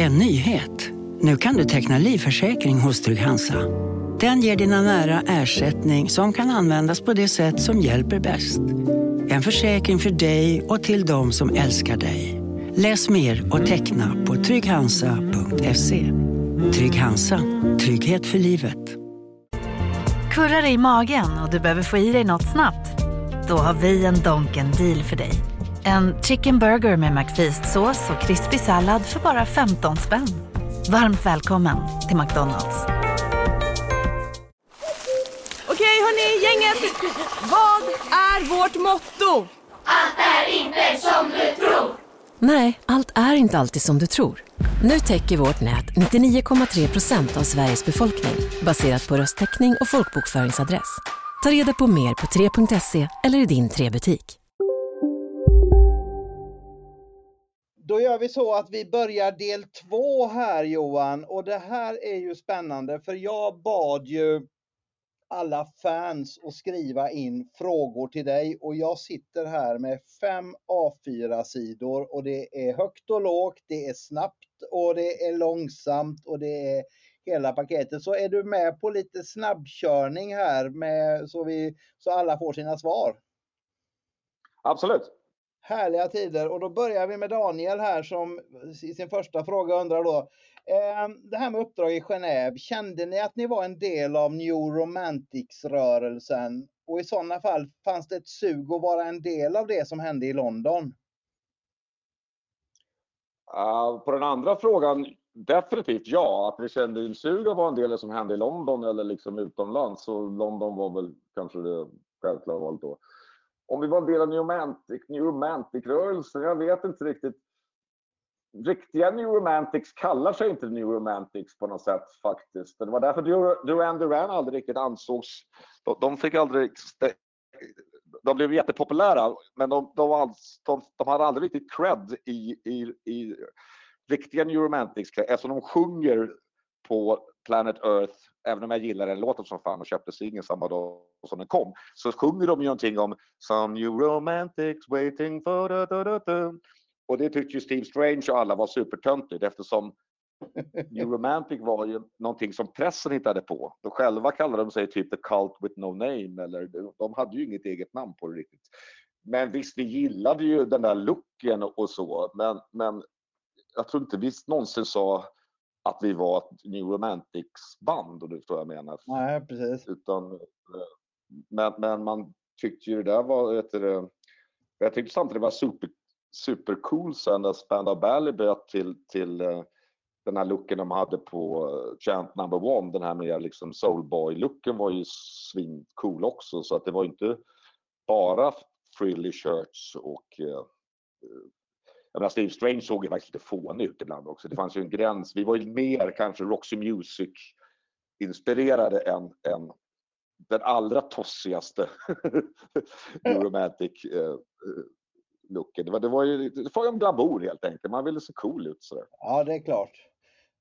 En nyhet. Nu kan du teckna livförsäkring hos Trygg-Hansa. Den ger dina nära ersättning som kan användas på det sätt som hjälper bäst. En försäkring för dig och till de som älskar dig. Läs mer och teckna på trygghansa.se. Trygg Hansa. Trygghet för livet. Kurrar i magen och du behöver få i dig något snabbt? Då har vi en Donken deal för dig. En chicken burger med McFeast-sås och krispig sallad för bara 15 spänn. Varmt välkommen till McDonalds. Okej hörni, gänget! Vad är vårt motto? Allt är inte som du tror. Nej, allt är inte alltid som du tror. Nu täcker vårt nät 99,3 procent av Sveriges befolkning baserat på röstteckning och folkbokföringsadress. Ta reda på mer på 3.se eller i din 3-butik. Då gör vi så att vi börjar del två här Johan och det här är ju spännande för jag bad ju alla fans att skriva in frågor till dig och jag sitter här med fem A4-sidor och det är högt och lågt, det är snabbt och det är långsamt och det är hela paketet. Så är du med på lite snabbkörning här med, så, vi, så alla får sina svar? Absolut. Härliga tider och då börjar vi med Daniel här som i sin första fråga undrar då. Eh, det här med uppdrag i Genève, kände ni att ni var en del av New Romantics-rörelsen? Och i sådana fall, fanns det ett sug att vara en del av det som hände i London? Uh, på den andra frågan, definitivt ja. Att vi kände en sug att vara en del av det som hände i London eller liksom utomlands. Så London var väl kanske det självklara valet då om vi var en del av New Romantic, New Romantic-rörelsen, jag vet inte riktigt. Riktiga New Romantics kallar sig inte New Romantics på något sätt faktiskt. Det var därför Duran Duran aldrig riktigt ansågs... De fick aldrig... De blev jättepopulära, men de, de, de, de hade aldrig riktigt cred i, i, i riktiga New Romantics eftersom de sjunger på Planet Earth, även om jag gillar den låten som fan och köpte singeln samma dag som den kom, så sjunger de ju någonting om Some new romantics waiting for da, da, da, da. Och det tyckte ju Steve Strange och alla var supertöntigt eftersom New Romantic var ju någonting som pressen hittade på. De själva kallade de sig typ The Cult with No Name eller de hade ju inget eget namn på det riktigt. Men visst, vi gillade ju den där looken och så, men, men jag tror inte vi någonsin sa att vi var ett New Romantics-band, och du vad jag menar. Nej, precis. Utan, eh, men, men man tyckte ju det där var, vet du, jag tyckte samtidigt det var super, supercool sen när Spandau Ballet böt till, till uh, den här looken de hade på uh, Chant Number One, den här med liksom soulboy-looken var ju svincool också så att det var inte bara frilly shirts och jag menar, Steve Strange såg ju faktiskt lite fånig ut ibland också. Det fanns ju en gräns. Vi var ju mer kanske Roxy Music inspirerade än, än den allra tossigaste romantic eh, looken. Det var, det var ju det var en glamour helt enkelt. Man ville se cool ut sådär. Ja, det är klart.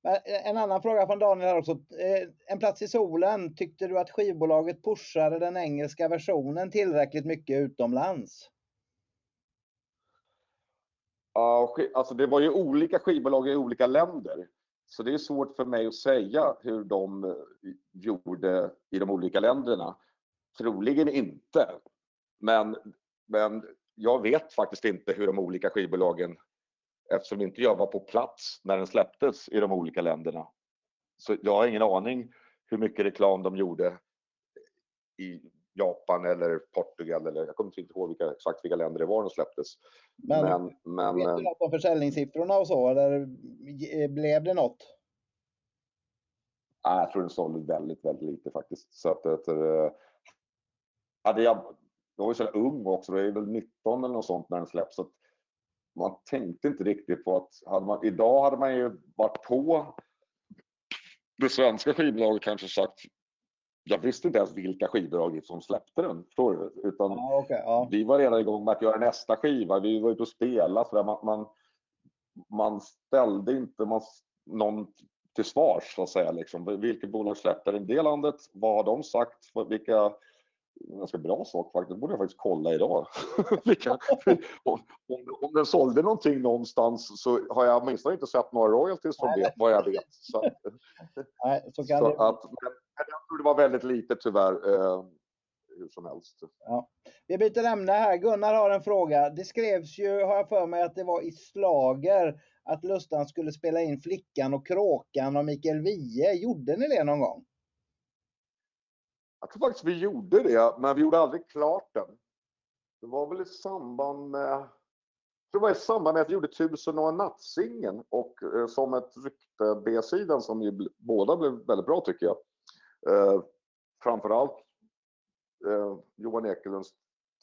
Men en annan fråga från Daniel här också. Eh, en plats i solen. Tyckte du att skivbolaget pushade den engelska versionen tillräckligt mycket utomlands? Alltså det var ju olika skivbolag i olika länder. Så det är svårt för mig att säga hur de eh, gjorde i de olika länderna. Troligen inte. Men, men jag vet faktiskt inte hur de olika skivbolagen, eftersom inte jag var på plats när den släpptes i de olika länderna. Så jag har ingen aning hur mycket reklam de gjorde i Japan eller Portugal eller jag kommer inte ihåg vilka, exakt vilka länder det var de släpptes. Men, men, men vet du något om försäljningssiffrorna och så eller blev det något? Nej, jag tror den sålde väldigt, väldigt lite faktiskt. Så att, att eh, hade jag, jag var ju så ung också, jag är väl 19 eller något sånt när den släpps. Så man tänkte inte riktigt på att hade man, idag hade man ju varit på det svenska skivbolaget kanske sagt jag visste inte ens vilka skivbolag som släppte den. Du? Utan ja, okay, ja. Vi var redan igång med att göra nästa skiva. Vi var ute och spelade. Så man, man, man, ställde inte man, någon till svars så att säga. Liksom. Vilket bolag släppte den det landet? Vad har de sagt? Vilka ganska bra sak faktiskt. Det borde jag faktiskt kolla idag. Om, om den sålde någonting någonstans så har jag åtminstone inte sett några royalties från det, vad jag vet. Så, Nej, så så det... att, jag tror det var väldigt lite tyvärr. Eh, hur som helst. Ja. Vi byter ämne här. Gunnar har en fråga. Det skrevs ju, har jag för mig, att det var i slager att Lustan skulle spela in Flickan och Kråkan av Mikael Wiehe. Gjorde ni det någon gång? Jag tror faktiskt vi gjorde det, men vi gjorde aldrig klart den. Det var väl i samband med jag tror det var i samband med att vi gjorde Tusen och en nattsingen och eh, som ett rykte B-sidan som ju båda blev väldigt bra tycker jag. Eh, framförallt eh, Johan Ekelunds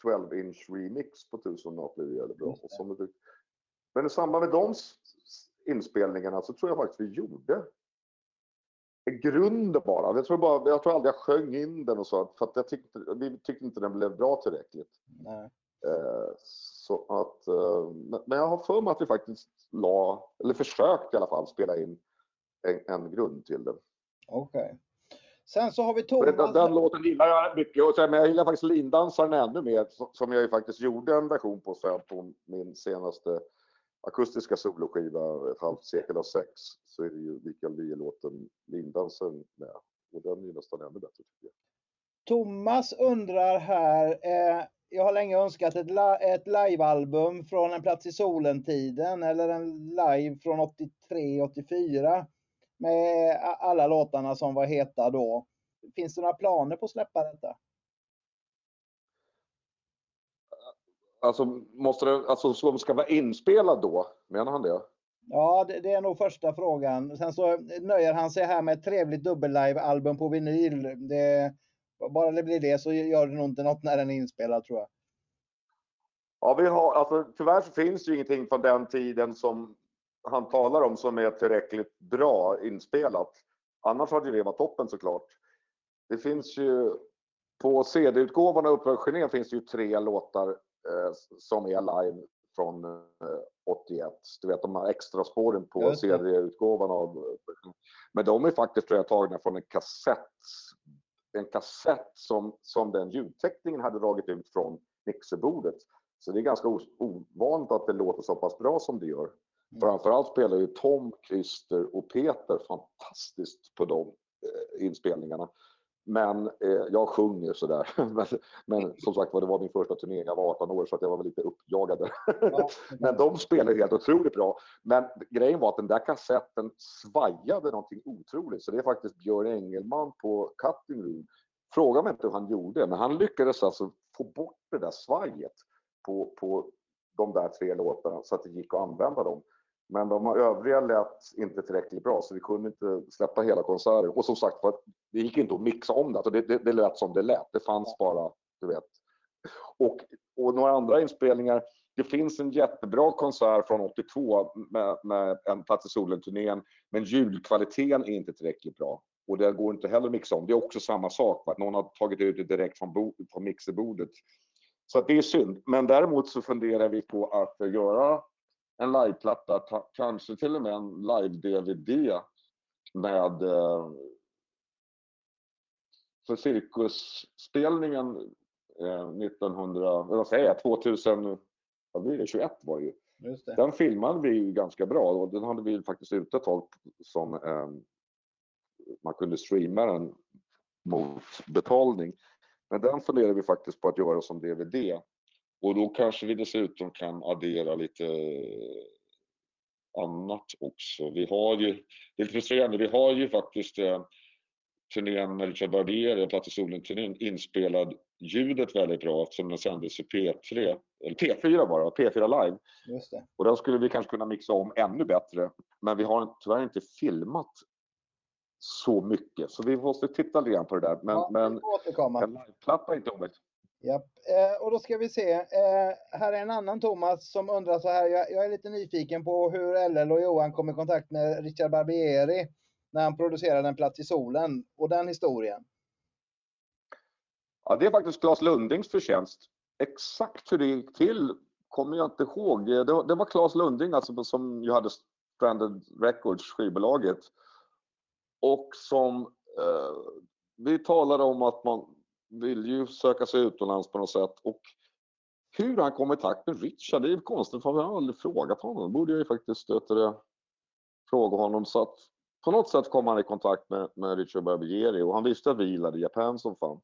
12-inch remix på Tusen och en natt blev väldigt bra. Och som. Men i samband med de inspelningarna så tror jag faktiskt vi gjorde grunden bara. Jag tror, bara, jag tror aldrig jag sjöng in den och så, för att jag tyckte, vi tyckte inte den blev bra tillräckligt. Nej. Eh, Så att, eh, men- jag har för mig att vi faktiskt la, eller försökte i alla fall, spela in en, en grund till den. Okej. Sen så har vi Den, Thomas. den låten gillar jag mycket, och sen, men jag gillar faktiskt lindansaren ännu mer, som- jag ju faktiskt gjorde en version på sen på min senaste akustiska soloskiva, Ett halvt sekel av sex, så är det ju Mikael Wiehe-låten Lindansaren med. Och den är ju nästan ännu bättre tycker jag. Thomas undrar här. Eh, jag har länge önskat ett, la- ett livealbum från En plats i solen-tiden eller en live från 83-84 med alla låtarna som var heta då. Finns det några planer på att släppa detta? Alltså, måste det, alltså som ska vara inspelad då? Menar han det? Ja, det, det är nog första frågan. Sen så nöjer han sig här med ett trevligt dubbellive-album på vinyl. Det, bara det blir det så gör det nog inte något när den är inspelad tror jag. Ja, vi har, alltså, tyvärr så finns det ju ingenting från den tiden som han talar om som är tillräckligt bra inspelat. Annars hade det varit toppen såklart. Det finns ju på CD-utgåvan av Genève finns det ju tre låtar eh, som är live från eh, 81. Du vet de här extra spåren på. CD-utgåvan av. Men de är faktiskt tror jag tagna från en kassett. En kassett som, som den ljudteckningen hade dragit ut från mixerbordet. Så det är ganska ovanligt att det låter så pass bra som det gör. Framförallt spelar ju Tom, Christer och Peter fantastiskt på de eh, inspelningarna. Men eh, jag sjunger sådär. men, men som sagt var, det var min första turné. Jag var 18 år så att jag var väl lite uppjagad. där. Men de spelade helt otroligt bra. Men grejen var att den där kassetten svajade någonting otroligt. Så det är faktiskt Björn Engelman på Cutting Room. Fråga mig inte hur han gjorde, men han lyckades alltså få bort det där svajet på, på de där tre låtarna så att det gick att använda dem. Men de övriga lät inte tillräckligt bra så vi kunde inte släppa hela konserten. Och som sagt det gick inte att mixa om det. Alltså det, det, det lät som det lät. Det fanns bara, du vet. Och, och några andra inspelningar. Det finns en jättebra konsert från 82 med, med en Plats i solen-turnén. Men ljudkvaliteten är inte tillräckligt bra. Och det går inte heller att mixa om. Det är också samma sak. Att någon har tagit ut det direkt från, bo, från mixerbordet. Så det är synd. Men däremot så funderar vi på att göra en liveplatta, ta- kanske till och med en live-DVD med eh, för cirkusspelningen eh, 1900, vad säger jag, 2000, vad blir det, 21 var ju. Just det. Den filmade vi ju ganska bra och den hade vi faktiskt ute ett tag som eh, man kunde streama den mot betalning. Men den funderar vi faktiskt på att göra som DVD. Och då kanske vi dessutom kan addera lite annat också. Vi har ju, det är lite frustrerande, vi har ju faktiskt eh, turnén med Richard Barbieri, Plats i solen-turnén, inspelad ljudet väldigt bra eftersom den sändes i P3, eller P4 bara, P4 live. Just det. Och den skulle vi kanske kunna mixa om ännu bättre. Men vi har tyvärr inte filmat så mycket. Så vi måste titta lite grann på det där. Men, ja, men en liveplatta är inte omöjligt. Japp. Eh, och då ska vi se. Eh, här är en annan Thomas som undrar så här. Jag, jag är lite nyfiken på hur LL och Johan kom i kontakt med Richard Barbieri när han producerade En plats i solen och den historien. Ja, det är faktiskt Claes Lundings förtjänst. Exakt hur det gick till kommer jag inte ihåg. Det, det var Claes Lunding alltså, som ju hade Stranded Records, skivbolaget. Och som eh, vi talade om att man vill ju söka sig utomlands på något sätt och hur han kom i takt med Richard, det är konstigt för jag har aldrig frågat honom. Det borde jag ju faktiskt det, fråga honom. Så att på något sätt kom han i kontakt med, med Richard Barbieri och han visste att vi gillade Japan som fan.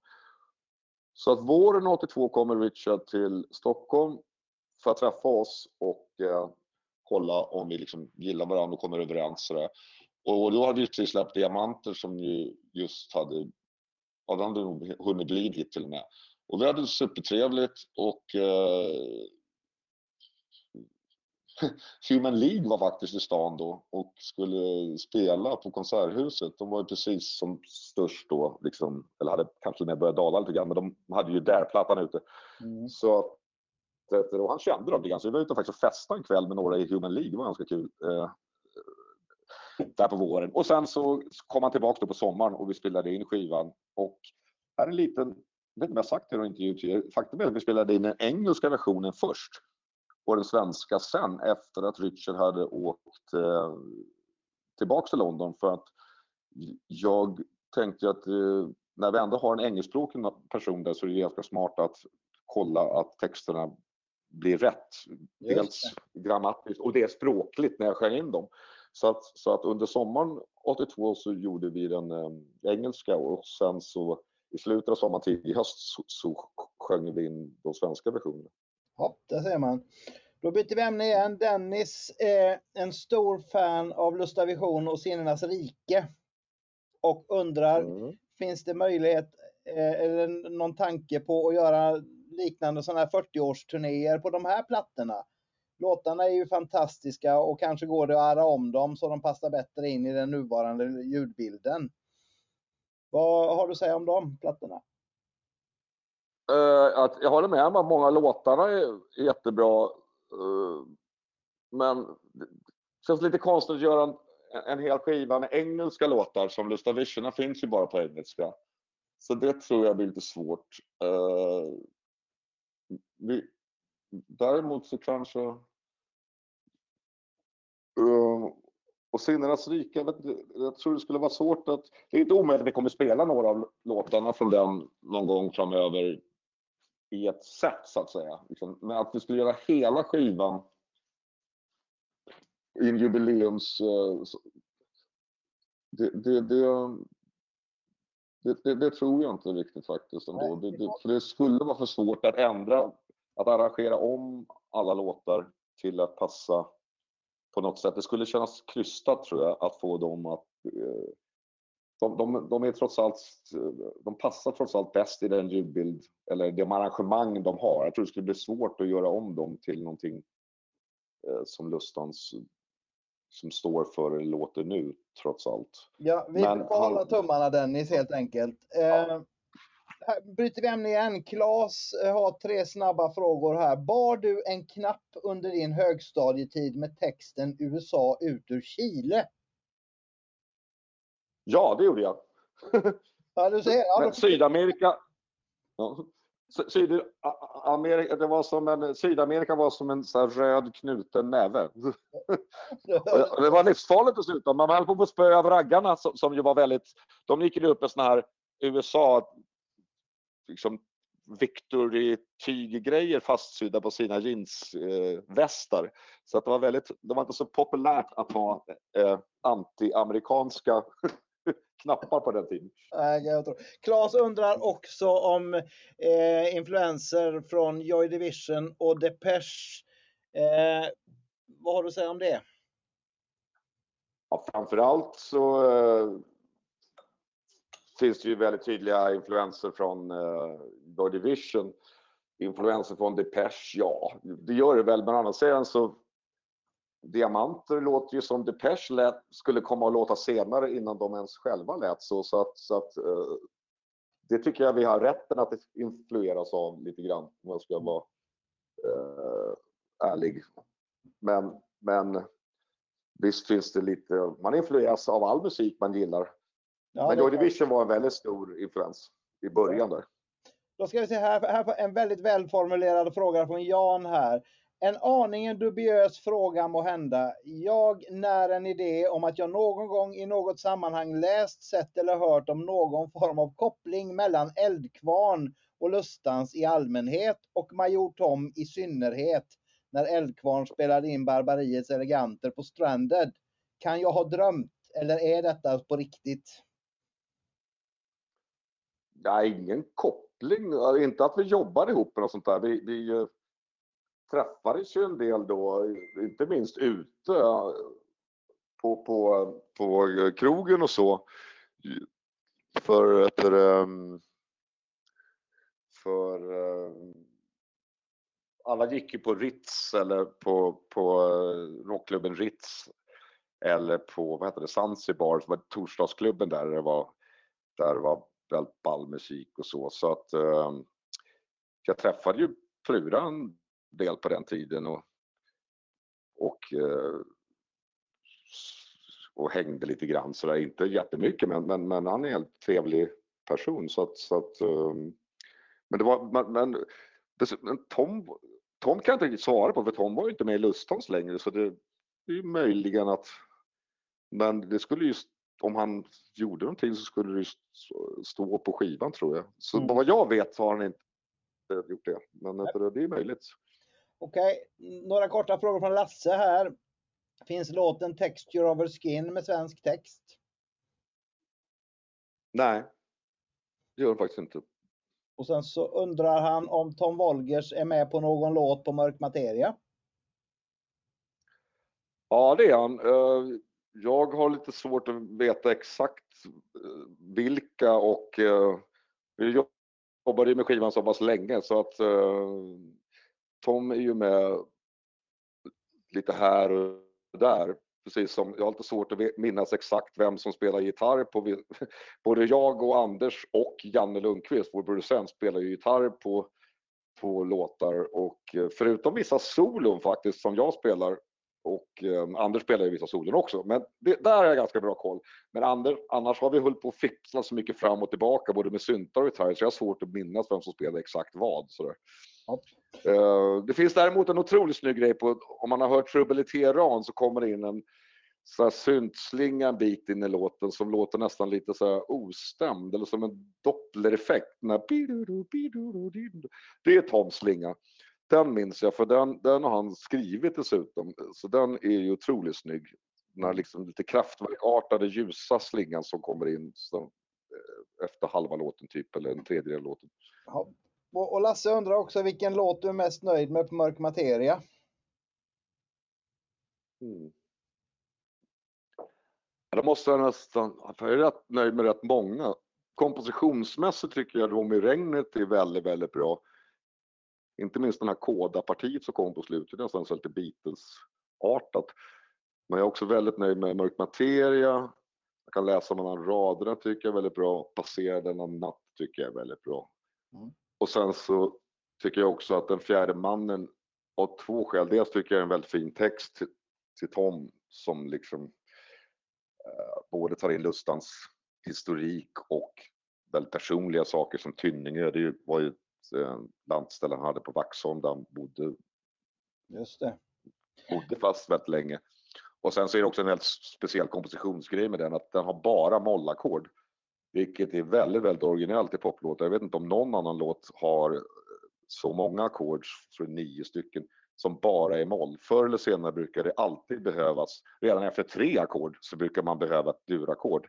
Så att våren 82 kommer Richard till Stockholm för att träffa oss och eh, kolla om vi liksom gillar varandra och kommer överens. Och, Och då hade vi precis släppt Diamanter som ju just hade, ja, den hade nog hunnit bli hit till och med. Och vi hade supertrevligt och eh, Human League var faktiskt i stan då och skulle spela på Konserthuset. De var ju precis som störst då, liksom, eller hade kanske med börjat dala lite grann, men de hade ju där-plattan ute. Mm. Så och han kände dem lite grann, så vi var ute och faktiskt festade en kväll med några i Human League, det var ganska kul. Eh, där på våren. Och sen så kom han tillbaka på sommaren och vi spelade in skivan. Och här är en liten, jag vet inte om jag sagt det i intervju faktum är att vi spelade in den engelska versionen först och den svenska sen efter att Richard hade åkt eh, tillbaks till London för att jag tänkte att eh, när vi ändå har en engelskspråkig person där så är det ganska smart att kolla att texterna blir rätt. Dels grammatiskt och dels språkligt när jag sjöng in dem. Så att, så att under sommaren 82 så gjorde vi den eh, engelska och sen så i slutet av sommaren, tidig höst så, så sjöng vi in de svenska versionerna. Ja, där ser man. Då byter vi ämne igen. Dennis är en stor fan av Lustavision och Sinnenas rike. Och undrar, mm. finns det möjlighet eh, eller någon tanke på att göra liknande sådana här 40-årsturnéer på de här plattorna? Låtarna är ju fantastiska och kanske går det att ära om dem så de passar bättre in i den nuvarande ljudbilden. Vad har du att säga om de plattorna? Uh, att jag håller med om att många låtarna är jättebra. Uh, men det känns lite konstigt att göra en, en hel skiva med engelska låtar som Lustavisionerna finns ju bara på engelska. Så det tror jag blir lite svårt. Uh, vi, däremot så kanske... Uh, och Sinnenas rike, jag, vet, jag tror det skulle vara svårt att... Det är inte omöjligt att vi kommer spela några av låtarna från den någon gång framöver i ett sätt så att säga. Liksom, men att vi skulle göra hela skivan i en jubileums... Det, det, det, det, det, tror jag inte riktigt faktiskt ändå. Det, det, för det skulle vara för svårt att ändra, att arrangera om alla låtar till att passa på något sätt. Det skulle kännas krystat tror jag att få dem att eh, de, de, de, är trots allt, de passar trots allt bäst i den ljudbild eller de arrangemang de har. Jag tror det skulle bli svårt att göra om dem till någonting eh, som Lustans som står för låter nu trots allt. Ja, vi Men, får hålla tummarna Dennis helt enkelt. Ja. Här bryter vi ämne igen. Claes eh, har tre snabba frågor här. Bar du en knapp under din högstadietid med texten USA ut ur Chile? Ja, det gjorde jag. Ja, du ser. Ja, Men Sydamerika... Ja. Sydamerika, det var som en, Sydamerika var som en så röd knuten näve. det var livsfarligt dessutom. Man höll på att spöa av raggarna som, som ju var väldigt... De gick ju upp med såna här USA liksom Victory tyggrejer fastsydda på sina jeansvästar. Eh, så att det var väldigt, det var inte så populärt att ha eh, anti-amerikanska knappar på den tiden. Claes undrar också om eh, influenser från Joy Division och Depeche. Eh, vad har du att säga om det? Ja, framförallt så eh, finns det ju väldigt tydliga influenser från eh, Joy Division. Influenser från Depeche, ja, det gör det väl. Men annars sidan så Diamanter låter ju som Depeche lät, skulle komma att låta senare innan de ens själva lät så. så, att, så att, uh, det tycker jag vi har rätten att influeras av lite grann om jag ska vara uh, ärlig. Men, men visst finns det lite, man influeras av all musik man gillar. Ja, men Joy Division var en väldigt stor influens i början där. Då ska vi se här, här en väldigt välformulerad fråga från Jan här. En aningen dubiös fråga må hända. Jag när en idé om att jag någon gång i något sammanhang läst, sett eller hört om någon form av koppling mellan Eldkvarn och Lustans i allmänhet och Major Tom i synnerhet när Eldkvarn spelade in Barbariets eleganter på Stranded. Kan jag ha drömt eller är detta på riktigt? Ja, ingen koppling. Inte att vi jobbar ihop eller sånt där. Vi, vi eh, träffades ju en del då, inte minst ute på, på, på krogen och så. För, för, ehm, för eh, alla gick ju på Ritz eller på, på eh, rockklubben Ritz eller på, vad heter det, Zanzibar, som var torsdagsklubben där det var, där det var väldigt ball musik och så. Så att eh, jag träffade ju Plura en del på den tiden och, och, eh, och hängde lite grann sådär, inte jättemycket men, men, men han är en helt trevlig person. Så att, så att eh, men det var, men, men, men Tom, Tom kan jag inte riktigt svara på för Tom var ju inte med i Lustans längre. Så det, det är möjligen att men det skulle ju, om han gjorde någonting så skulle det stå på skivan tror jag. Så mm. vad jag vet så har han inte gjort det. Men Nej. det är möjligt. Okej, några korta frågor från Lasse här. Finns låten Texture over Skin med svensk text? Nej, det gör den faktiskt inte. Och sen så undrar han om Tom Wolgers är med på någon låt på Mörk Materia? Ja, det är han. Jag har lite svårt att veta exakt eh, vilka och eh, vi jobbade med skivan så pass länge så att eh, Tom är ju med lite här och där. Precis som jag har lite svårt att minnas exakt vem som spelar gitarr på både jag och Anders och Janne Lundqvist, vår producent, spelar ju gitarr på, på låtar och eh, förutom vissa solon faktiskt som jag spelar och eh, Anders spelar ju vissa solon också, men det, där har jag ganska bra koll. Men Anders, annars har vi hållit på att fippla så mycket fram och tillbaka både med syntar och gitarr så jag har svårt att minnas vem som spelar exakt vad. Sådär. Ja. Uh, det finns däremot en otroligt snygg grej på, om man har hört Trubbel i Teheran så kommer det in en syntslinga en bit in i låten som låter nästan lite så här ostämd eller som en dopplereffekt. Det är Toms slinga. Den minns jag för den, den har han skrivit dessutom så den är ju otroligt snygg. Den här liksom lite kraftverkartade ljusa slingan som kommer in så, eh, efter halva låten typ eller en tredjedel låten. Ja. Och Lasse undrar också vilken låt du är mest nöjd med på Mörk Materia? Mm. Då måste jag nästan, jag är rätt nöjd med rätt många. Kompositionsmässigt tycker jag Rom i regnet är väldigt, väldigt bra. Inte minst den här Koda-partiet som kom på slutet, nästan så lite Beatles-artat. Men jag är också väldigt nöjd med Mörk Materia. Jag kan läsa mellan raderna tycker jag är väldigt bra. Passera denna natt tycker jag är väldigt bra. Mm. Och sen så tycker jag också att Den fjärde mannen av två skäl. Dels tycker jag är en väldigt fin text till, till Tom som liksom eh, både tar in Lustans historik och väldigt personliga saker som Tynninge. Det var ju eh, landställe han hade på Vaxholm där han bodde. Just det. Bodde fast väldigt länge. Och sen så är det också en helt speciell kompositionsgrej med den att den har bara mollackord. Vilket är väldigt, väldigt originellt i poplåtar. Jag vet inte om någon annan låt har så många ackord, för nio stycken, som bara är moll. Förr eller senare brukar det alltid behövas, redan efter tre ackord så brukar man behöva ett durackord.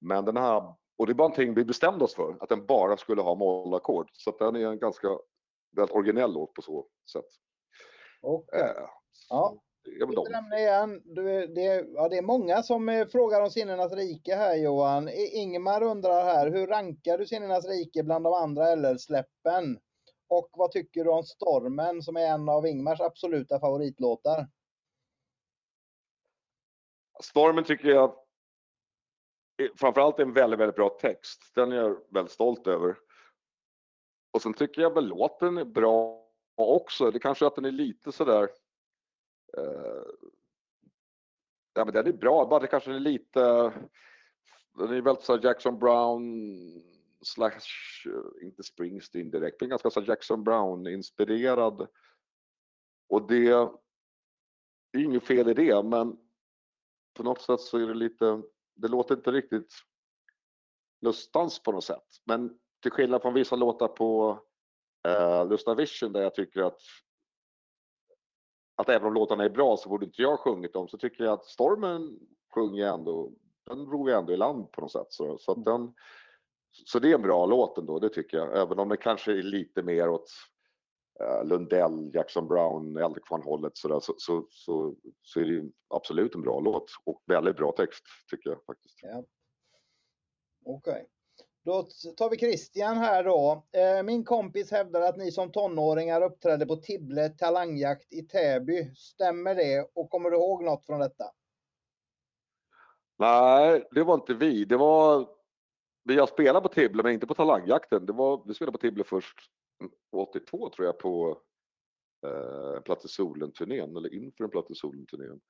Men den här, och det är bara någonting vi bestämde oss för, att den bara skulle ha mollackord. Så att den är en ganska väldigt originell låt på så sätt. Okay. Äh, ja jag vill nämna igen, du, det, ja, det är många som eh, frågar om Sinnenas rike här Johan. Ingmar undrar här, hur rankar du Sinnenas rike bland de andra LL-släppen? Och vad tycker du om Stormen som är en av Ingmars absoluta favoritlåtar? Stormen tycker jag Eh, framförallt är en väldigt, väldigt bra text. Den är jag väldigt stolt över. Och sen tycker jag väl låten är bra också. Det kanske är att den är lite sådär Eh, ja, men den är bra, bara det kanske är lite... Den är väldigt såhär Jackson Brown slash, inte Springsteen direkt, men ganska såhär Jackson Brown-inspirerad Och det är inget fel i det, men på något sätt så är det lite, det låter inte riktigt lustans på något sätt. Men till skillnad från vissa låtar på uh, Lusta Vision där jag tycker att att även om låtarna är bra så borde inte jag sjungit dem så tycker jag att Stormen sjunger ändå, den drog jag ändå i land på något sätt. Så, så, att den, så det är en bra låt ändå, det tycker jag. Även om det kanske är lite mer åt Lundell, Jackson Brown, Eldkvarn-hållet så, så, så, så, så är det absolut en bra låt och väldigt bra text tycker jag faktiskt. Ja. Okej. Okay. Då tar vi Christian här då. Eh, min kompis hävdar att ni som tonåringar uppträdde på Tibble talangjakt i Täby. Stämmer det? Och kommer du ihåg något från detta? Nej, det var inte vi. Det var vi har spelat på Tibble men inte på talangjakten. Det var, vi spelade på Tibble först 82 tror jag på eh, Platt i solen-turnén eller inför en Platt i solen-turnén.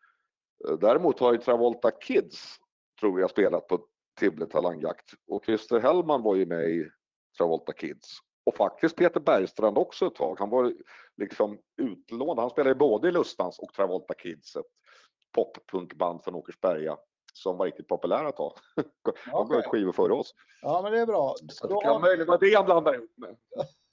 Eh, däremot har ju Travolta Kids tror jag spelat på Tibble talangjakt. Och Christer Hellman var ju med i Travolta Kids. Och faktiskt Peter Bergstrand också ett tag. Han var liksom utlånad. Han spelade både i Lustans och Travolta Kids, ett poppunkband från Åkersberga som var riktigt populära ett tag. De gav ut skivor före oss. Ja, men det är bra. Så det kan möjligen vara det han blandar ihop med.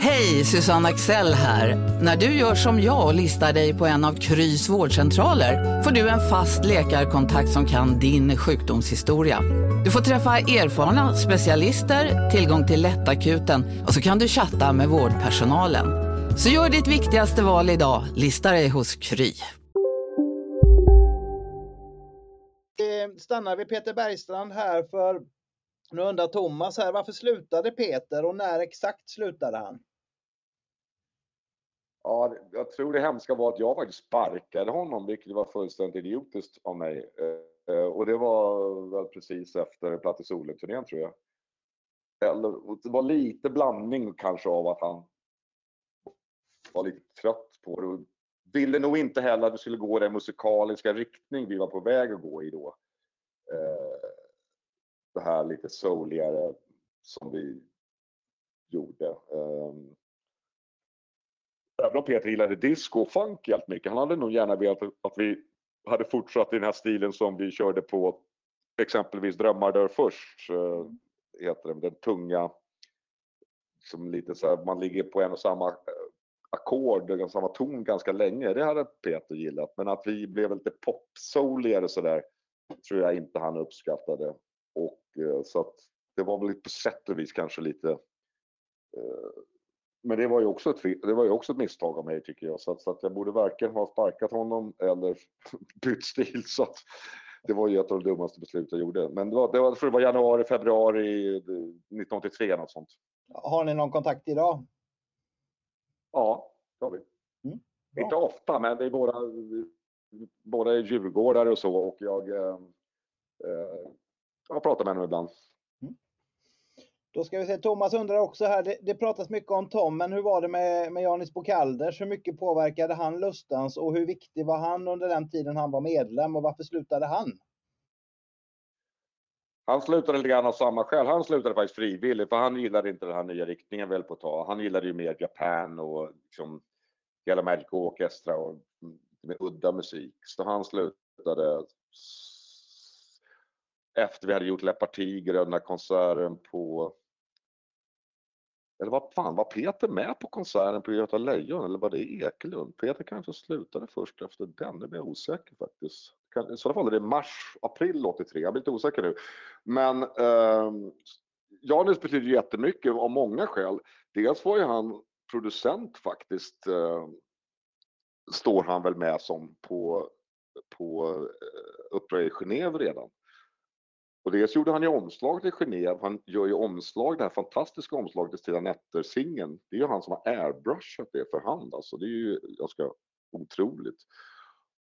Hej, Susanne Axel här. När du gör som jag och listar dig på en av Krys vårdcentraler får du en fast läkarkontakt som kan din sjukdomshistoria. Du får träffa erfarna specialister, tillgång till lättakuten och så kan du chatta med vårdpersonalen. Så gör ditt viktigaste val idag, lista dig hos Kry. Eh, stannar vi Peter Bergstrand här för nu undrar Thomas här, varför slutade Peter och när exakt slutade han? Ja, jag tror det hemska var att jag faktiskt sparkade honom, vilket var fullständigt idiotiskt av mig. Eh, och det var väl precis efter Platt i solen-turnén tror jag. Eller, det var lite blandning kanske av att han var lite trött på det. Och ville nog inte heller att vi skulle gå den musikaliska riktning vi var på väg att gå i då. Eh, det här lite souligare som vi gjorde. Ehm, Även om Peter gillade disco och funk helt mycket, han hade nog gärna velat att vi hade fortsatt i den här stilen som vi körde på exempelvis Drömmar dör först, eh, heter den, den tunga, som lite så här, man ligger på en och samma eh, ackord, samma ton ganska länge. Det hade Peter gillat, men att vi blev lite popsouligare sådär tror jag inte han uppskattade. Och eh, så att det var väl på sätt och vis kanske lite eh, men det var ju också ett, det var ju också ett misstag av mig tycker jag. Så att, så att jag borde varken ha sparkat honom eller bytt stil. Så att det var ju ett av de dummaste beslut jag gjorde. Men det var, det var, det var januari, februari 1983 något sånt. Har ni någon kontakt idag? Ja, det har vi. Mm, Inte ofta, men vi är båda, båda är djurgårdare och så och jag eh, eh jag pratar med honom ibland. Då ska vi se, Thomas undrar också här, det, det, pratas mycket om Tom, men hur var det med, med Janis Bokalders? Hur mycket påverkade han Lustans och hur viktig var han under den tiden han var medlem och varför slutade han? Han slutade lite grann av samma skäl. Han slutade faktiskt frivilligt för han gillade inte den här nya riktningen väl på ett tag. Han gillade ju mer Japan och liksom hela Magic Orchestra och med udda musik. Så han slutade efter vi hade gjort Le Parti, här konserten på eller vad fan, var Peter med på konserten på Göta Lejon eller var det Ekelund? Peter kanske slutade först efter den, det blir jag osäker faktiskt. I sådana fall är det mars, april 83, jag blir lite osäker nu. Men eh, Janis betyder jättemycket av många skäl. Dels var ju han producent faktiskt, eh, står han väl med som på, på eh, Uppdrag i Genève redan. Och dels gjorde han ju omslaget i Genève, han gör ju omslag, det här fantastiska omslaget till Stilla Nätter-singeln. Det är ju han som har airbrushat det för hand alltså. Det är ju ganska otroligt.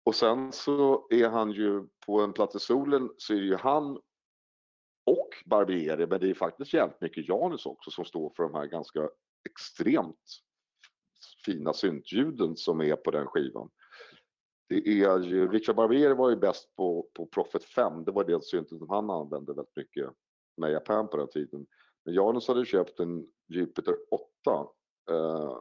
Och sen så är han ju på en plats i solen så är det ju han och Barbieri, men det är faktiskt jävligt mycket Janus också som står för de här ganska extremt fina syntljuden som är på den skivan. Det är ju, Richard Barbieri var ju bäst på, på Prophet 5, det var det synten som han använde väldigt mycket med Japan på den tiden. Men Janus hade köpt en Jupiter 8 eh,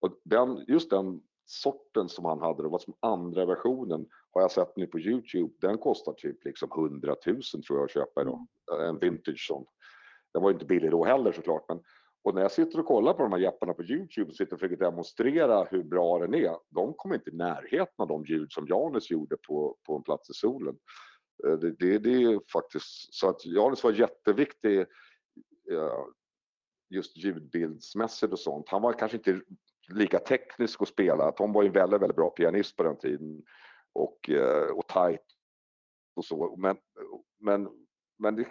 och den, just den sorten som han hade, det var som andra versionen, har jag sett nu på Youtube, den kostar typ liksom 100 000 tror jag att köpa idag. Mm. En vintage sån. Den var inte billig då heller såklart, men och när jag sitter och kollar på de här jepparna på Youtube och sitter och försöker demonstrera hur bra den är, de kommer inte i närheten av de ljud som Janus gjorde på, på en plats i solen. Eh, det, det, det är faktiskt så att Janus var jätteviktig just ljudbildsmässigt och sånt. Han var kanske inte lika teknisk att spela. Tom var ju en väldigt, väldigt bra pianist på den tiden och, eh, och tight och så. Men, men, men det,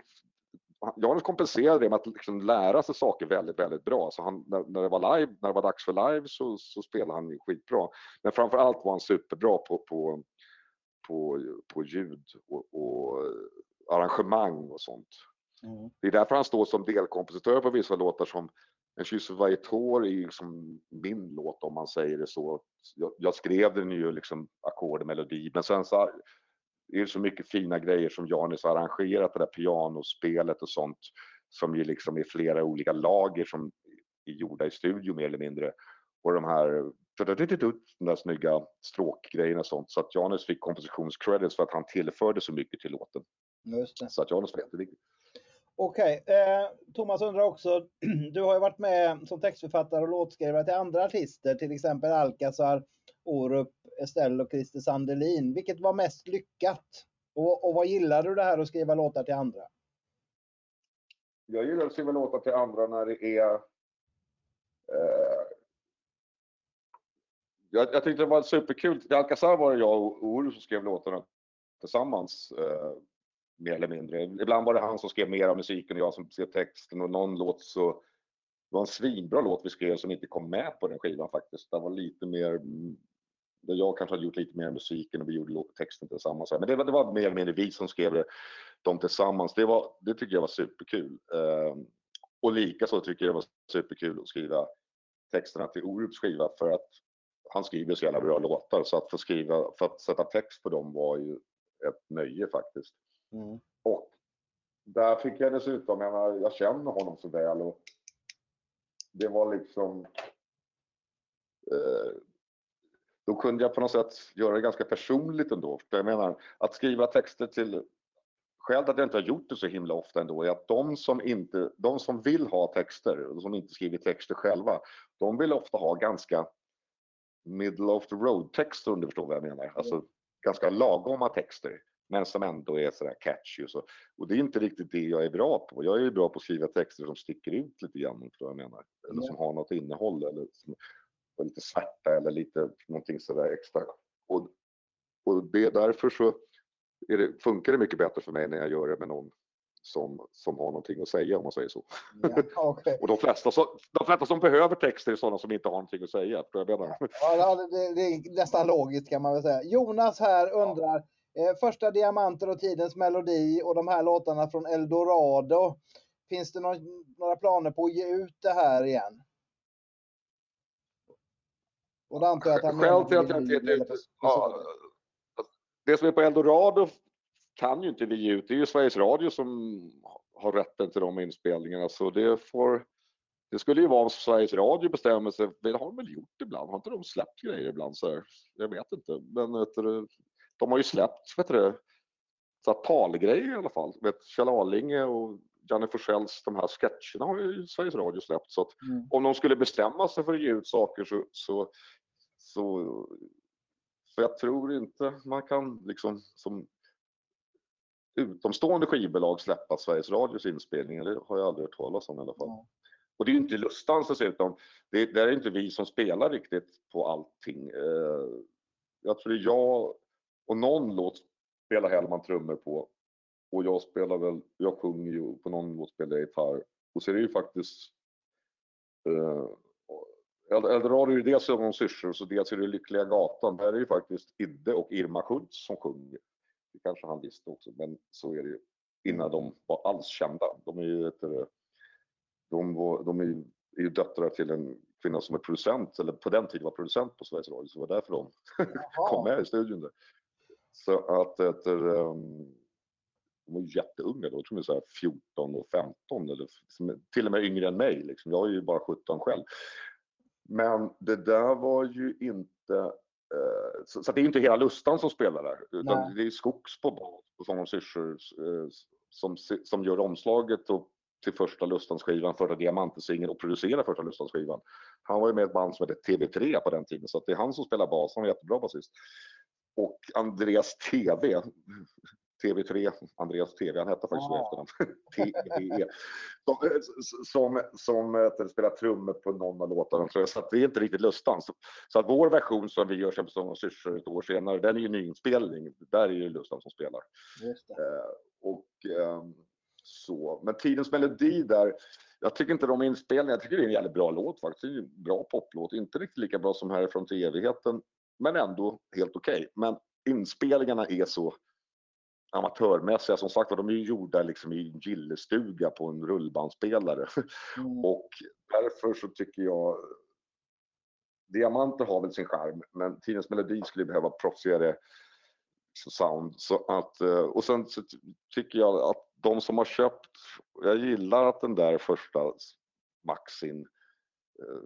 Janus kompenserade det med att liksom lära sig saker väldigt, väldigt bra. Så han, när, när, det var live, när det var dags för live så, så spelade han skitbra. Men framför allt var han superbra på, på, på, på ljud och, och arrangemang och sånt. Mm. Det är därför han står som delkompositör på vissa låtar som En kyss för varje tår är liksom min låt om man säger det så. Jag, jag skrev den ju liksom ackord och melodi men sen så det är så mycket fina grejer som Janis har arrangerat, det där pianospelet och sånt som ju liksom är flera olika lager som är gjorda i studio mer eller mindre. Och de här de där snygga stråkgrejerna och sånt. Så att Janis fick kompositionscredits för att han tillförde så mycket till låten. Så att Janis var jätteviktig. Okej, okay. eh, Thomas undrar också, du har ju varit med som textförfattare och låtskrivare till andra artister, till exempel Alcazar, Orup, Estelle och Christer Sandelin. Vilket var mest lyckat? Och, och vad gillar du det här att skriva låtar till andra? Jag gillar att skriva låtar till andra när det är eh, jag, jag tyckte det var superkul. I Alcazar var det jag och Oru som skrev låtarna tillsammans. Eh, mer eller mindre. Ibland var det han som skrev mer av musiken och jag som skrev texten och någon låt så det var en svinbra låt vi skrev som inte kom med på den skivan faktiskt. Det var lite mer mm, där jag kanske hade gjort lite mer musiken och vi gjorde texten tillsammans. Men det var, det var mer eller mindre vi som skrev det, dem tillsammans. Det, var, det tycker jag var superkul. Eh, och likaså tycker jag det var superkul att skriva texterna till Orups skiva för att han skriver så jävla bra låtar så att få skriva, för att sätta text på dem var ju ett nöje faktiskt. Mm. Och där fick jag dessutom, jag, menar, jag känner honom så väl och det var liksom eh, då kunde jag på något sätt göra det ganska personligt ändå. För jag menar, att skriva texter till Skälet att jag inte har gjort det så himla ofta ändå är att de som, inte, de som vill ha texter, och som inte skriver texter själva, de vill ofta ha ganska middle of the road texter om du förstår vad jag menar. Alltså mm. ganska lagoma texter men som ändå är sådär catchy och så. Och det är inte riktigt det jag är bra på. Jag är bra på att skriva texter som sticker ut lite grann, om jag menar. Eller som har något innehåll eller som är lite svarta eller lite någonting sådär extra. Och, och det, därför så det, funkar det mycket bättre för mig när jag gör det med någon som, som har någonting att säga om man säger så. Ja, okay. och de flesta, så, de flesta som behöver texter är sådana som inte har någonting att säga. Jag menar. Ja, det, det är nästan logiskt kan man väl säga. Jonas här undrar, Eh, första Diamanter och Tidens Melodi och de här låtarna från Eldorado. Finns det någon, några planer på att ge ut det här igen? Och då antar jag att han Skälet till att jag inte gett ut ja, Det som är på Eldorado kan ju inte vi ge ut. Det är ju Sveriges Radio som har rätten till de inspelningarna så det får det skulle ju vara om Sveriges Radio bestämmer sig, det har de väl gjort ibland, har inte de släppt grejer ibland så här? Jag vet inte, men de har ju släppt vet du, så talgrejer i alla fall. Vet, Kjell Arlinge och Janne Forsells, de här sketcherna har ju Sveriges Radio släppt. Så mm. om de skulle bestämma sig för att ge ut saker så, så, så, så jag tror inte man kan liksom som utomstående skivbolag släppa Sveriges Radios inspelningar. Det har jag aldrig hört talas om i alla fall. Mm. Och det är ju inte Lustans dessutom. Det, det är inte vi som spelar riktigt på allting. Eh, jag tror det är jag och någon låt spelar Hellman trummor på. och jag spelar väl, jag sjunger ju på någon nivå spelar jag gitarr. Och så är det ju faktiskt eh, Eldorado är ju dels om syrsor så dels är det Lyckliga Gatan. Där är ju faktiskt Idde och Irma Schultz som sjunger. Det kanske han visste också, men så är det ju innan de var alls kända. De är ju, ett, de, var, de är ju, är ju döttrar till en kvinna som är producent, eller på den tiden var producent på Sveriges Radio, så det var därför de kom med i studion. Där. Så att efter, um, de var jätteunga då, jag tror de är så 14 och 15 eller till och med yngre än mig. Liksom. Jag är ju bara 17 själv. Men det där var ju inte eh, så, så det är inte hela Lustan som spelar där, utan Nej. det är Skogs på bas och Syrsor eh, som, som gör omslaget och till första Lustan-skivan, första Diamantesingen och producerar första Lustan-skivan. Han var ju med i ett band som hette TV3 på den tiden, så det är han som spelar bas. Han var jättebra basist. Och Andreas TV, TV3, Andreas TV, han hette faktiskt så i efternamn, TVE, som, som, som spelar trummor på någon av låtarna. Så det är inte riktigt Lustan. Så, så, att vår version som vi gör på Sång och syrsor ett år senare, den är ju nyinspelning. Där är ju Lustan som spelar. Eh, och, eh, så. Men Tidens melodi där, jag tycker inte de inspelningarna, jag tycker det är en jävligt bra låt faktiskt. Det är en bra poplåt, inte riktigt lika bra som Härifrån till evigheten, men ändå helt okej. Okay. Men inspelningarna är så amatörmässiga. Som sagt de är ju gjorda liksom i en gillestuga på en rullbandspelare. Mm. och därför så tycker jag Diamanter har väl sin charm, men Tidens Melodi skulle behöva proffsigare sound. Så att, eh, och sen så tycker jag att de som har köpt, jag gillar att den där första Maxin eh,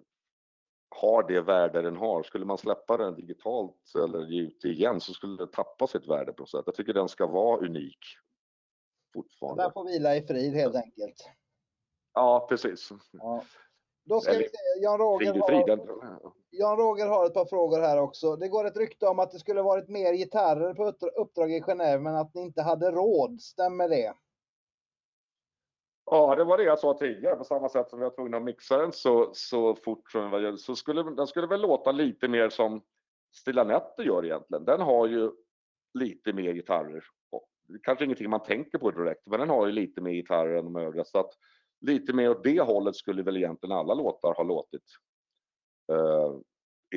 har det värde den har. Skulle man släppa den digitalt eller ge ut det igen så skulle det tappa sitt värde på något sätt. Jag tycker den ska vara unik. Fortfarande. Den får vila i frid helt enkelt. Ja, precis. Ja. Då ska vi se, Jan Roger, har, Jan Roger har ett par frågor här också. Det går ett rykte om att det skulle varit mer gitarrer på uppdrag i Genève men att ni inte hade råd. Stämmer det? Ja, det var det jag sa tidigare. På samma sätt som vi var tvungna att mixa den så, så fort som så skulle den skulle väl låta lite mer som Stilla Nätter gör egentligen. Den har ju lite mer gitarrer. Kanske ingenting man tänker på direkt, men den har ju lite mer gitarrer än de övriga. Så att lite mer åt det hållet skulle väl egentligen alla låtar ha låtit. Uh,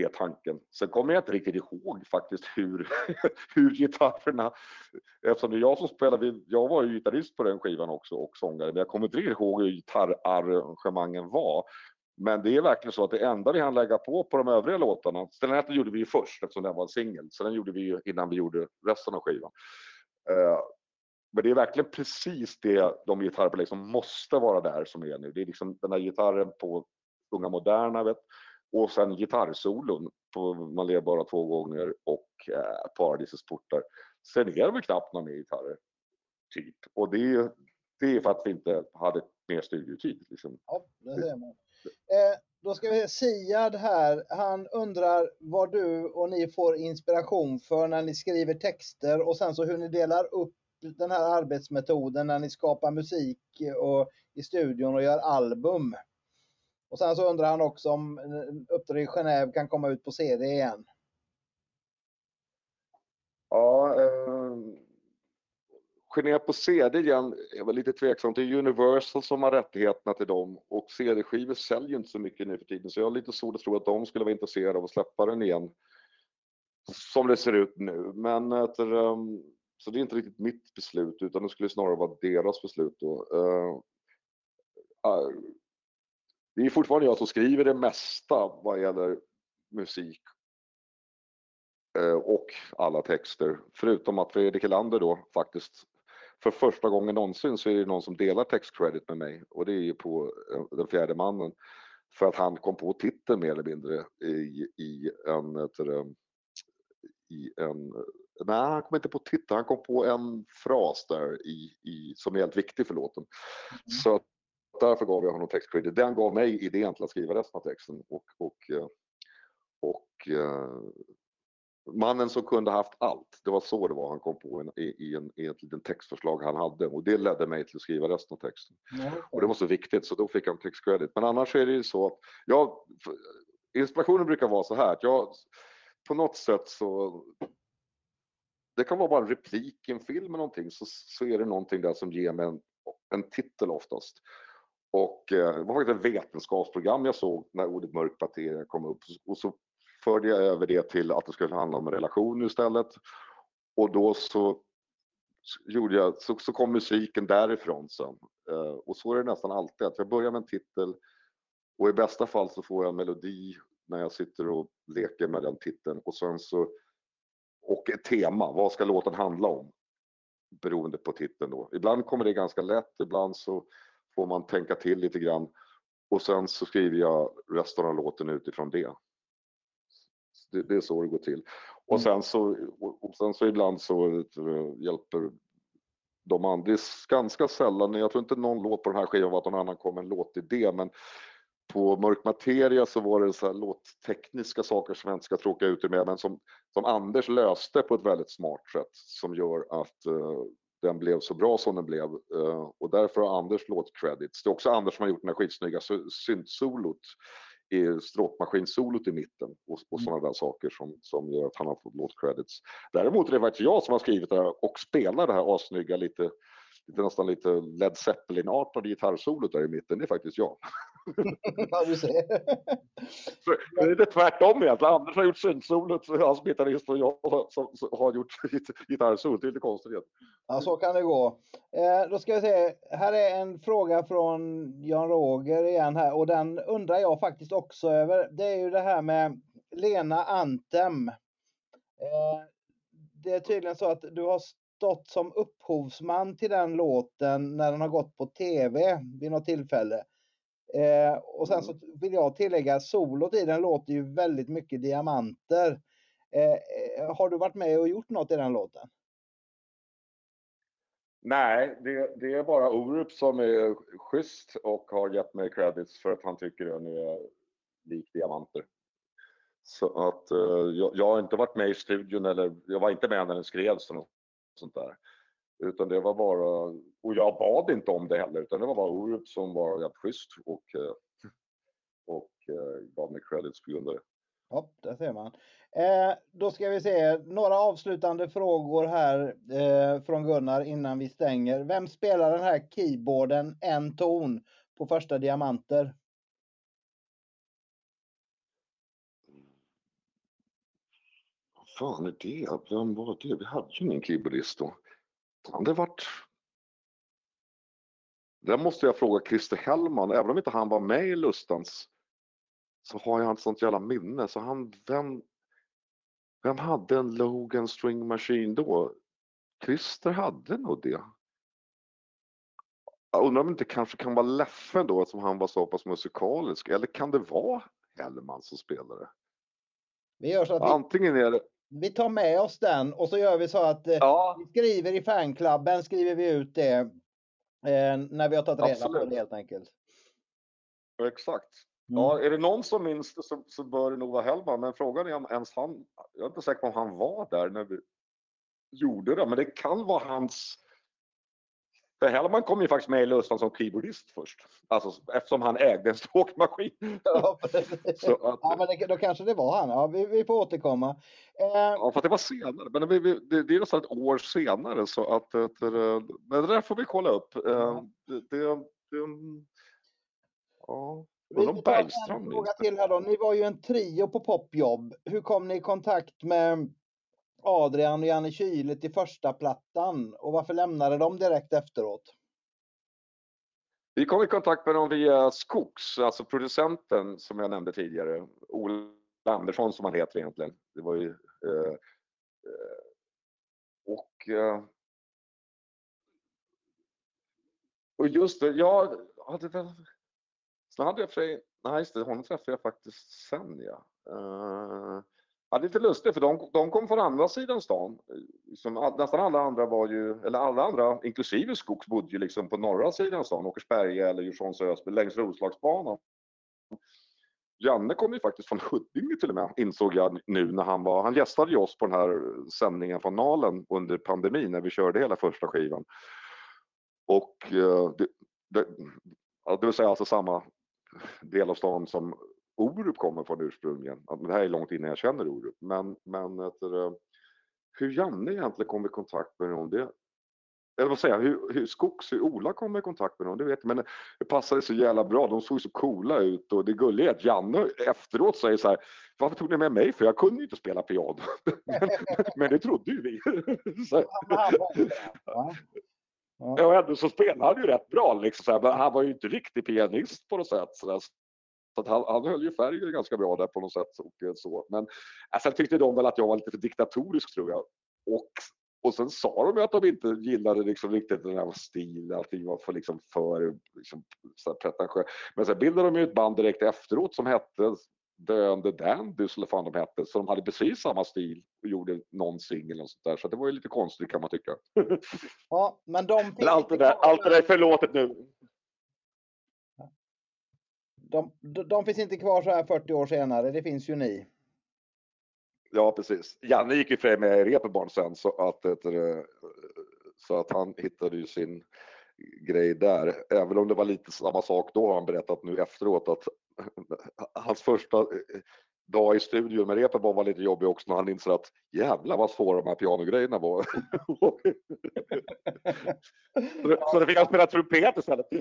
är tanken. Sen kommer jag inte riktigt ihåg faktiskt hur, hur gitarrerna, eftersom det är jag som spelar, jag var ju gitarrist på den skivan också och sångare, men jag kommer inte riktigt ihåg hur gitarrarrangemangen var. Men det är verkligen så att det enda vi hann lägga på på de övriga låtarna, Stellaneten gjorde vi ju först eftersom den var en singel, så den gjorde vi ju innan vi gjorde resten av skivan. Eh, men det är verkligen precis det, de gitarrer som liksom måste vara där som är nu. Det är liksom den här gitarren på Unga Moderna, vet, och sen gitarrsolon på Man lever bara två gånger och eh, Paradisets portar. Sen är det väl knappt några mer gitarrer. Typ. Och det är, det är för att vi inte hade mer studiotid. Liksom. Ja, det ser man. Eh, då ska vi se, Siad här, han undrar vad du och ni får inspiration för när ni skriver texter och sen så hur ni delar upp den här arbetsmetoden när ni skapar musik och i studion och gör album. Och sen så undrar han också om Uppdrag i Genève kan komma ut på CD igen. Ja, eh, Genève på CD igen är väl lite tveksamt. Det är Universal som har rättigheterna till dem och CD-skivor säljer inte så mycket nu för tiden så jag har lite svårt att tro att de skulle vara intresserade av att släppa den igen som det ser ut nu. Men eh, efter, um, så det är inte riktigt mitt beslut utan det skulle snarare vara deras beslut då. Uh, uh, det är fortfarande jag som skriver det mesta vad gäller musik eh, och alla texter. Förutom att Fredrik Elander då faktiskt för första gången någonsin så är det någon som delar textcredit med mig och det är på eh, Den fjärde mannen. För att han kom på titeln mer eller mindre i, i en, i en Nej, han kom inte på titeln, han kom på en fras där i, i, som är helt viktig för låten. Mm. Så därför gav jag honom textcredit. Den gav mig idén till att skriva resten av texten och, och, eh, och uh, mannen som kunde haft allt, det var så det var han kom på en, i, i, en, i ett litet textförslag han hade och det ledde mig till att skriva resten av texten. Mm. Och det var så viktigt så då fick han textcredit. Men annars är det ju så att jag, inspirationen brukar vara så här att jag på något sätt så det kan vara bara en replik i en film eller någonting, så, så är det någonting där som ger mig en, en titel oftast. Och eh, det var faktiskt ett vetenskapsprogram jag såg när ordet mörk materia kom upp. Och så förde jag över det till att det skulle handla om relationer istället. Och då så gjorde jag, så, så kom musiken därifrån sen. Eh, och så är det nästan alltid, att jag börjar med en titel och i bästa fall så får jag en melodi när jag sitter och leker med den titeln och sen så och ett tema, vad ska låten handla om? Beroende på titeln då. Ibland kommer det ganska lätt, ibland så får man tänka till lite grann och sen så skriver jag resten av låten utifrån det. Det, det är så det går till. Och mm. sen så, och sen så ibland så eh, hjälper de andra, ganska sällan, jag tror inte någon låt på den här skivan var att någon annan kom med en låtidé, men på Mörk Materia så var det så här låttekniska saker som jag inte ska tråka ut er med, men som, som Anders löste på ett väldigt smart sätt som gör att uh, den blev så bra som den blev. Uh, och därför har Anders låtcredits. Det är också Anders som har gjort den här skitsnygga syntsolot stråkmaskinsolot i mitten och, och sådana där saker som, som gör att han har fått låtcredits. Däremot är det faktiskt jag som har skrivit det här och spelar det här assnygga lite lite, nästan lite Led Zeppelin-artade gitarrsolot där i mitten, det är faktiskt jag. ja, du ser. det är det tvärtom egentligen. Anders har gjort synsolot, han som gitarrist och jag som, som har gjort gitarrsolot. Det är lite konstigt. Ja, så kan det gå. Eh, då ska vi se. Här är en fråga från Jan Roger igen här och den undrar jag faktiskt också över. Det är ju det här med Lena Antem. Eh, det är tydligen så att du har stått som upphovsman till den låten när den har gått på tv vid något tillfälle. Eh, och sen så mm. vill jag tillägga, solot i den låter ju väldigt mycket diamanter. Eh, eh, har du varit med och gjort något i den låten? Nej, det, det är bara Orup som är schysst och har gett mig credits för att han tycker den är lik diamanter. Så att uh, jag, jag, har inte varit med i studion eller jag var inte med när den skrevs sånt där. Utan det var bara, och jag bad inte om det heller, utan det var bara Orup som var jävligt schysst och, eh, och eh, gav mig credits på grund av det. Ja, där ser man. Eh, då ska vi se, några avslutande frågor här eh, från Gunnar innan vi stänger. Vem spelar den här keyboarden en ton på första diamanter? fan är det? Vem var det? Vi hade ju ingen keyboardist då. Kan det varit... Där måste jag fråga Christer Hellman, även om inte han var med i Lustans så har jag ett sånt jävla minne. Så han, vem, vem hade en Logan String Machine då? Christer hade nog det. Jag undrar om det inte kanske kan vara Leffe då eftersom han var så pass musikalisk. Eller kan det vara Hellman som spelade? Vi gör så att Antingen är det vi tar med oss den och så gör vi så att eh, ja. vi skriver i fanklubben, skriver vi ut det eh, när vi har tagit reda Absolut. på det helt enkelt. Exakt. Mm. Ja, är det någon som minns det så, så bör det nog vara Hellman, men frågan är om ens han, jag är inte säker på om han var där när vi gjorde det, men det kan vara hans för Hellman kom ju faktiskt med i Lustan som keyboardist först. Alltså eftersom han ägde en stråkmaskin. Ja, att, ja men det, då kanske det var han. Ja, vi, vi får återkomma. Eh, ja, för det var senare. Men det, det, det är nästan ett år senare så att det, men det där får vi kolla upp. Eh, det, det, ja. Vi tar en fråga till här då. Ni var ju en trio på Popjobb. Hur kom ni i kontakt med Adrian och Janne Kyle till första plattan och varför lämnade de direkt efteråt? Vi kom i kontakt med dem via Skogs, alltså producenten som jag nämnde tidigare, Ola Andersson som han heter egentligen. Det var ju, eh, eh, och, eh, och just det, jag hade väl, sen hade jag för sig, nej just det, honom träffade jag faktiskt sen ja. Uh, Ja, det är lite lustigt för de, de kom från andra sidan stan. Liksom, Som, nästan alla andra var ju, eller alla andra, inklusive Skogs, bodde ju liksom på norra sidan stan, Åkersberga eller Djursholms Ösby, längs Roslagsbanan. Janne kom ju faktiskt från Huddinge till och med, insåg jag nu när han var, han gästade ju oss på den här sändningen från Nalen under pandemin när vi körde hela första skivan. Och eh, det, det, det vill säga alltså samma del av stan som Orup kommer från ursprungligen. Det här är långt innan jag känner Orup. Men, men efter, hur Janne egentligen kom i kontakt med honom, det, eller vad säger jag, hur, hur Skogs, hur Ola kom i kontakt med dem, det vet jag, men det passade så jävla bra. De såg så coola ut och det gulliga är att Janne efteråt säger så här, varför tog ni med mig? För jag kunde ju inte spela piano. men, men det trodde ju vi. ja. och ändå så spelade han ju rätt bra, liksom, så här, men han var ju inte riktig pianist på något sätt. Så, så att han, han höll ju färgen ganska bra där på något sätt. Och, eh, så. Men eh, sen tyckte de väl att jag var lite för diktatorisk tror jag. Och och sen sa de ju att de inte gillade liksom riktigt den här stilen, att det var för, liksom för liksom, pretentiöst. Men sen bildade de ju ett band direkt efteråt som hette Döende Dandys eller vad fan de hette, så de hade precis samma stil och gjorde någon singel och sånt där. Så det var ju lite konstigt kan man tycka. Ja, men de men allt, det där, allt det där är förlåtet nu. De, de, de finns inte kvar så här 40 år senare, det finns ju ni. Ja, precis. Janne gick ju för med Reeperbahn sen så att, så att han hittade ju sin grej där. Även om det var lite samma sak då har han berättat nu efteråt att hans första eh, eh, dag i studion med repen var lite jobbig också när han inser att jävlar vad svåra de här pianogrejerna var. så det fick han spela trumpet istället.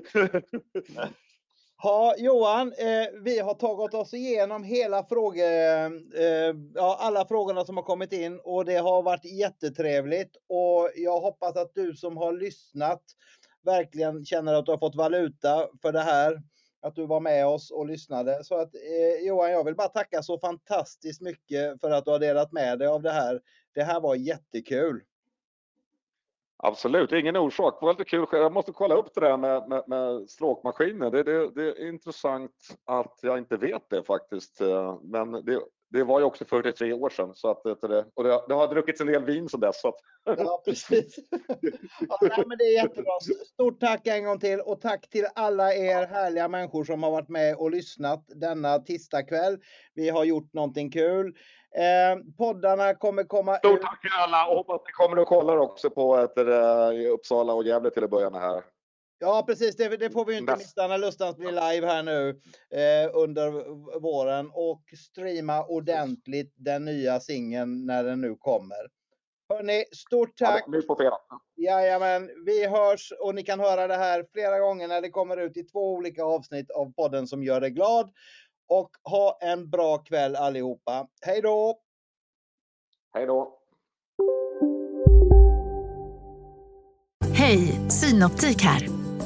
Ja, Johan, eh, vi har tagit oss igenom hela fråge, eh, ja, alla frågorna som har kommit in och det har varit jättetrevligt och jag hoppas att du som har lyssnat verkligen känner att du har fått valuta för det här. Att du var med oss och lyssnade. Så att eh, Johan, jag vill bara tacka så fantastiskt mycket för att du har delat med dig av det här. Det här var jättekul. Absolut, ingen orsak. Det var lite kul. Jag måste kolla upp det där med, med, med stråkmaskiner. Det, det, det, är intressant att jag inte vet det faktiskt. Eh, men det, det var ju också 43 år sedan. Så att och det, det har druckits en del vin sedan dess. Så att... Ja, precis. Ja, nej, men det är jättebra. Stort tack en gång till och tack till alla er härliga människor som har varit med och lyssnat denna tisdagkväll. Vi har gjort någonting kul. Eh, poddarna kommer komma Stort tack till alla och hoppas ni kommer och kollar också på ett, Uppsala och Gävle till att börja med här. Ja precis, det, det får vi inte missa när Lustans blir live här nu eh, under våren och streama ordentligt den nya singeln när den nu kommer. Hörni, stort tack! Ja, nu på fredag. Jajamän, vi hörs och ni kan höra det här flera gånger när det kommer ut i två olika avsnitt av podden som gör dig glad. Och ha en bra kväll allihopa. Hej då! Hej då! Hej, Synoptik här.